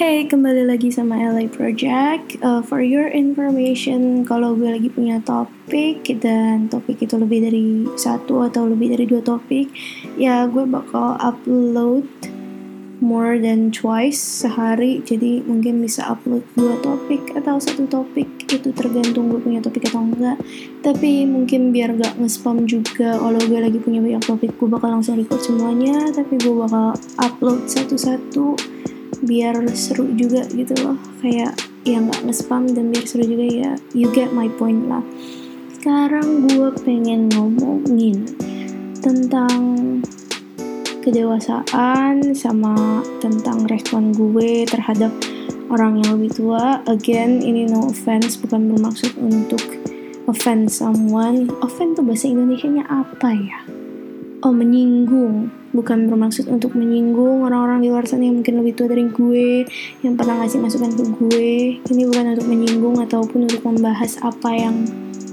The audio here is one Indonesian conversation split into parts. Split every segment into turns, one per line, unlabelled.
Hey, kembali lagi sama LA Project. Uh, for your information, kalau gue lagi punya topik dan topik itu lebih dari satu atau lebih dari dua topik, ya gue bakal upload more than twice sehari. Jadi mungkin bisa upload dua topik atau satu topik itu tergantung gue punya topik atau enggak. Tapi mungkin biar gak nge-spam juga kalau gue lagi punya banyak topik, gue bakal langsung record semuanya. Tapi gue bakal upload satu-satu biar seru juga gitu loh. Kayak ya nggak nge-spam dan biar seru juga ya. You get my point lah. Sekarang gue pengen ngomongin tentang kedewasaan sama tentang respon gue terhadap orang yang lebih tua. Again ini no offense bukan bermaksud untuk offense someone. Offense tuh bahasa Indonesia nya apa ya oh menyinggung. Bukan bermaksud untuk menyinggung orang-orang di luar sana yang mungkin lebih tua dari gue yang pernah ngasih masukan ke gue. Ini bukan untuk menyinggung ataupun untuk membahas apa yang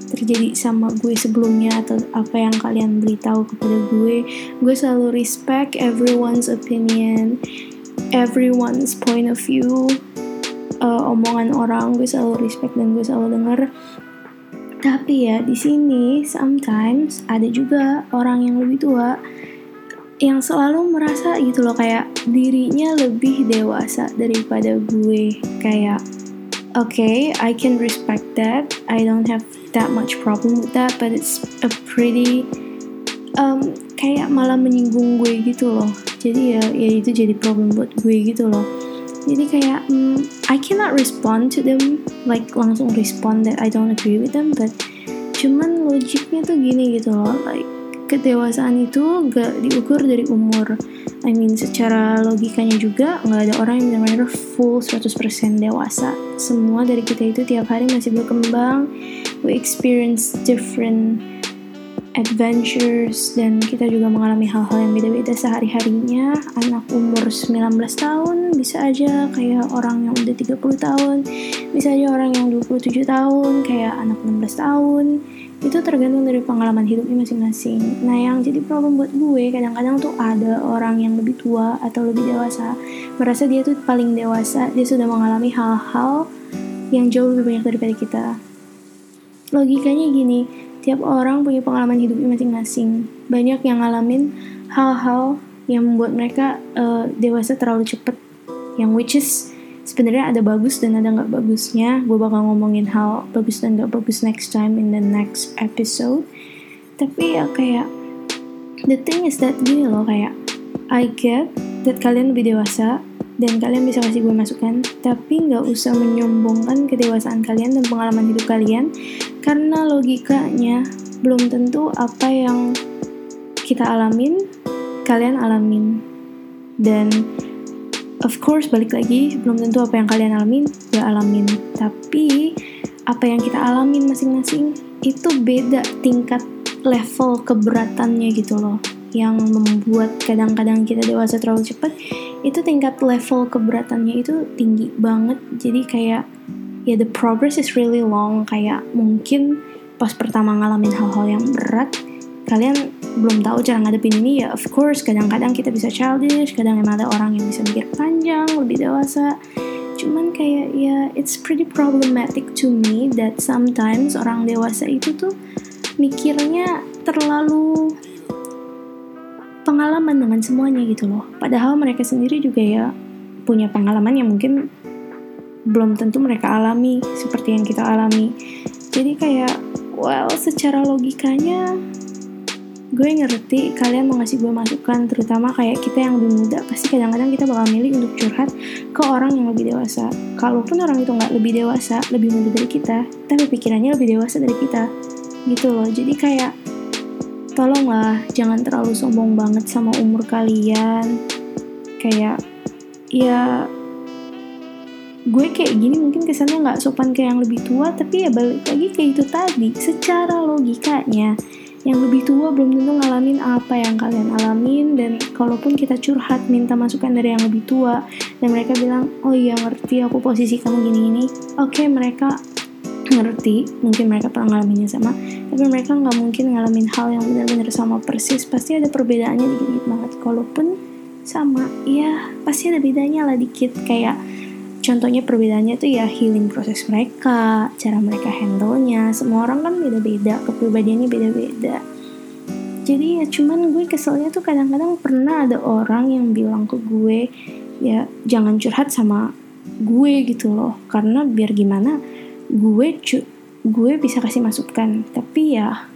terjadi sama gue sebelumnya atau apa yang kalian beritahu kepada gue. Gue selalu respect everyone's opinion everyone's point of view uh, omongan orang. Gue selalu respect dan gue selalu denger tapi ya di sini sometimes ada juga orang yang lebih tua yang selalu merasa gitu loh kayak dirinya lebih dewasa daripada gue. Kayak okay, I can respect that. I don't have that much problem with that but it's a pretty um, kayak malah menyinggung gue gitu loh. Jadi ya ya itu jadi problem buat gue gitu loh jadi kayak um, I cannot respond to them like langsung respond that I don't agree with them but cuman logiknya tuh gini gitu loh like kedewasaan itu gak diukur dari umur. I mean secara logikanya juga nggak ada orang yang benar-benar full 100% dewasa. Semua dari kita itu tiap hari masih berkembang we experience different adventures dan kita juga mengalami hal-hal yang beda-beda sehari-harinya. Anak umur 19 tahun bisa aja kayak orang yang udah 30 tahun bisa aja orang yang 27 tahun kayak anak 16 tahun. Itu tergantung dari pengalaman hidupnya masing-masing. Nah yang jadi problem buat gue kadang-kadang tuh ada orang yang lebih tua atau lebih dewasa merasa dia tuh paling dewasa dia sudah mengalami hal-hal yang jauh lebih banyak daripada kita. Logikanya gini Tiap orang punya pengalaman hidupnya masing-masing. Banyak yang ngalamin hal-hal yang membuat mereka uh, dewasa terlalu cepet. Yang which is sebenarnya ada bagus dan ada nggak bagusnya. Gue bakal ngomongin hal bagus dan nggak bagus next time in the next episode. Tapi ya kayak the thing is that gini loh kayak I get that kalian lebih dewasa dan kalian bisa kasih gue masukan. Tapi nggak usah menyombongkan kedewasaan kalian dan pengalaman hidup kalian. Karena logikanya belum tentu apa yang kita alamin kalian alamin. Dan of course balik lagi belum tentu apa yang kalian alamin gak alamin. Tapi apa yang kita alamin masing-masing itu beda tingkat level keberatannya gitu loh yang membuat kadang-kadang kita dewasa terlalu cepat itu tingkat level keberatannya itu tinggi banget. Jadi kayak ya the progress is really long. Kayak mungkin pas pertama ngalamin hal-hal yang berat kalian belum tahu cara ngadepin ini ya of course kadang-kadang kita bisa childish kadang emang ada orang yang bisa mikir panjang lebih dewasa. Cuman kayak ya it's pretty problematic to me that sometimes orang dewasa itu tuh mikirnya terlalu pengalaman dengan semuanya gitu loh. Padahal mereka sendiri juga ya punya pengalaman yang mungkin belum tentu mereka alami seperti yang kita alami. Jadi kayak, well, secara logikanya gue ngerti kalian mau ngasih gue masukan terutama kayak kita yang lebih muda pasti kadang-kadang kita bakal milih untuk curhat ke orang yang lebih dewasa kalaupun orang itu nggak lebih dewasa lebih muda dari kita tapi pikirannya lebih dewasa dari kita gitu loh jadi kayak tolonglah jangan terlalu sombong banget sama umur kalian. Kayak ya gue kayak gini mungkin kesannya nggak sopan kayak yang lebih tua tapi ya balik lagi kayak itu tadi. Secara logikanya yang lebih tua belum tentu ngalamin apa yang kalian alamin. Dan kalaupun kita curhat minta masukan dari yang lebih tua dan mereka bilang oh iya ngerti aku posisi kamu gini gini oke okay, mereka ngerti mungkin mereka pernah ngalaminnya sama tapi mereka nggak mungkin ngalamin hal yang benar-benar sama persis. Pasti ada perbedaannya dikit-dikit banget. Kalaupun sama ya pasti ada bedanya lah dikit. Kayak contohnya perbedaannya tuh ya healing proses mereka cara mereka handle-nya. Semua orang kan beda-beda kepribadiannya beda-beda. Jadi ya cuman gue keselnya tuh kadang-kadang pernah ada orang yang bilang ke gue ya jangan curhat sama gue gitu loh. Karena biar gimana gue gue bisa kasih masukan. Tapi ya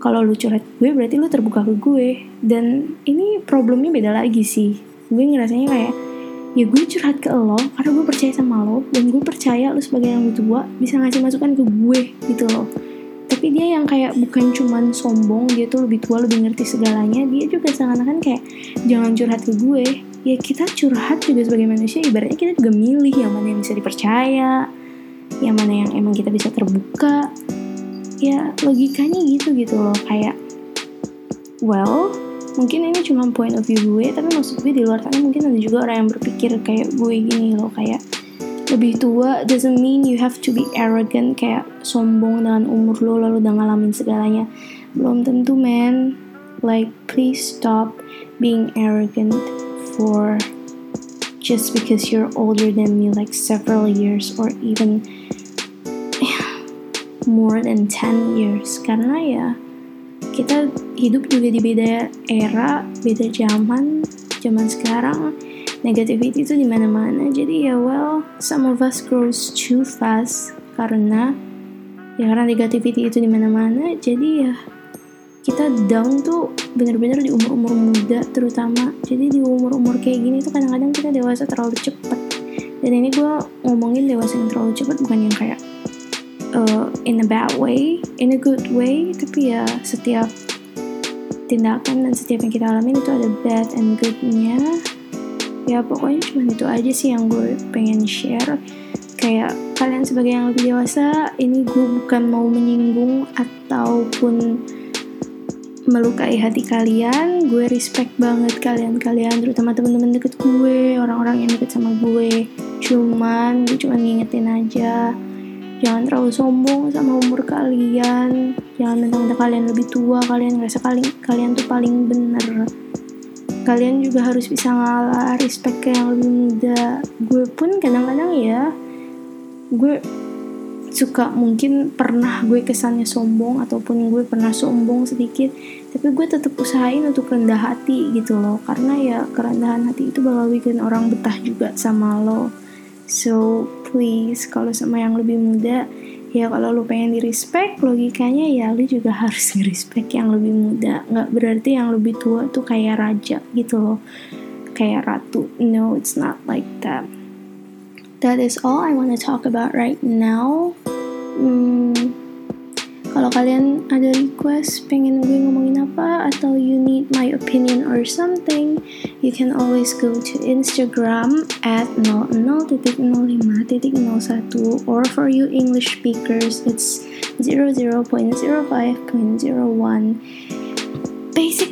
kalau lu curhat gue berarti lu terbuka ke gue. Dan ini problemnya beda lagi sih. Gue ngerasanya kayak ya gue curhat ke lo karena gue percaya sama lo dan gue percaya lo sebagai yang lebih tua bisa ngasih masukan ke gue gitu loh. Tapi dia yang kayak bukan cuman sombong dia tuh lebih tua lebih ngerti segalanya. Dia juga seakan-akan kayak jangan curhat ke gue. Ya kita curhat juga sebagai manusia ibaratnya kita juga milih yang mana yang bisa dipercaya yang mana yang emang kita bisa terbuka ya logikanya gitu gitu loh. Kayak well mungkin ini cuma point of view gue tapi maksud gue di luar sana mungkin ada juga orang yang berpikir kayak gue gini loh. Kayak lebih tua doesn't mean you have to be arrogant kayak sombong dengan umur lo lalu udah ngalamin segalanya. Belum tentu man. Like please stop being arrogant for just because you're older than me like several years or even more than 10 years. Karena ya kita hidup juga di beda era beda zaman zaman sekarang. Negativity itu di mana-mana. Jadi ya well some of us grows too fast karena ya karena negativity itu di mana-mana. Jadi ya kita down tuh bener-bener di umur-umur muda terutama. Jadi di umur-umur kayak gini tuh kadang-kadang kita dewasa terlalu cepet. Dan ini gue ngomongin dewasa yang terlalu cepet bukan yang kayak uh, in a bad way in a good way tapi ya setiap tindakan dan setiap yang kita alami itu ada bad and goodnya. Ya pokoknya cuma itu aja sih yang gue pengen share. Kayak kalian sebagai yang lebih dewasa ini gue bukan mau menyinggung ataupun melukai hati kalian. Gue respect banget kalian-kalian terutama teman-teman deket gue orang-orang yang deket sama gue. Cuman gue cuma ngingetin aja jangan terlalu sombong sama umur kalian. Jangan mentang-mentang kalian lebih tua kalian ngerasa kalian kalian tuh paling bener. Kalian juga harus bisa ngalah respect ke yang lebih muda. Gue pun kadang-kadang ya gue suka mungkin pernah gue kesannya sombong ataupun gue pernah sombong sedikit tapi gue tetap usahain untuk rendah hati gitu loh. Karena ya kerendahan hati itu bakal bikin orang betah juga sama lo. So please kalau sama yang lebih muda ya kalau lu pengen di respect logikanya ya lu juga harus di respect yang lebih muda. Nggak berarti yang lebih tua tuh kayak raja gitu loh. Kayak ratu. No it's not like that that is all I wanna talk about right now. Hmm, kalau kalian ada request pengen gue ngomongin apa atau you need my opinion or something, you can always go to Instagram at 00.05.01 or for you English speakers it's 00.05.01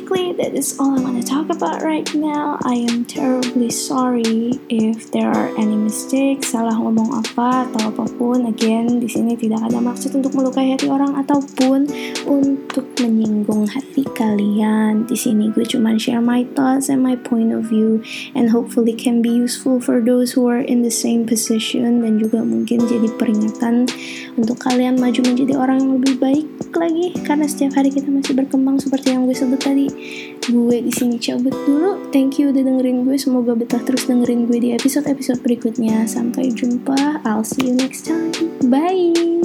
basically that is all I want to talk about right now. I am terribly sorry if there are any mistakes, salah ngomong apa atau apa pun. Again, di sini tidak ada maksud untuk melukai hati orang ataupun untuk menyinggung hati kalian. Di sini gue cuma share my thoughts and my point of view and hopefully can be useful for those who are in the same position dan juga mungkin jadi peringatan untuk kalian maju menjadi orang yang lebih baik lagi karena setiap hari kita masih berkembang seperti yang gue sebut tadi gue di sini cabut dulu. Thank you udah dengerin gue. Semoga betah terus dengerin gue di episode episode berikutnya. Sampai jumpa. I'll see you next time. Bye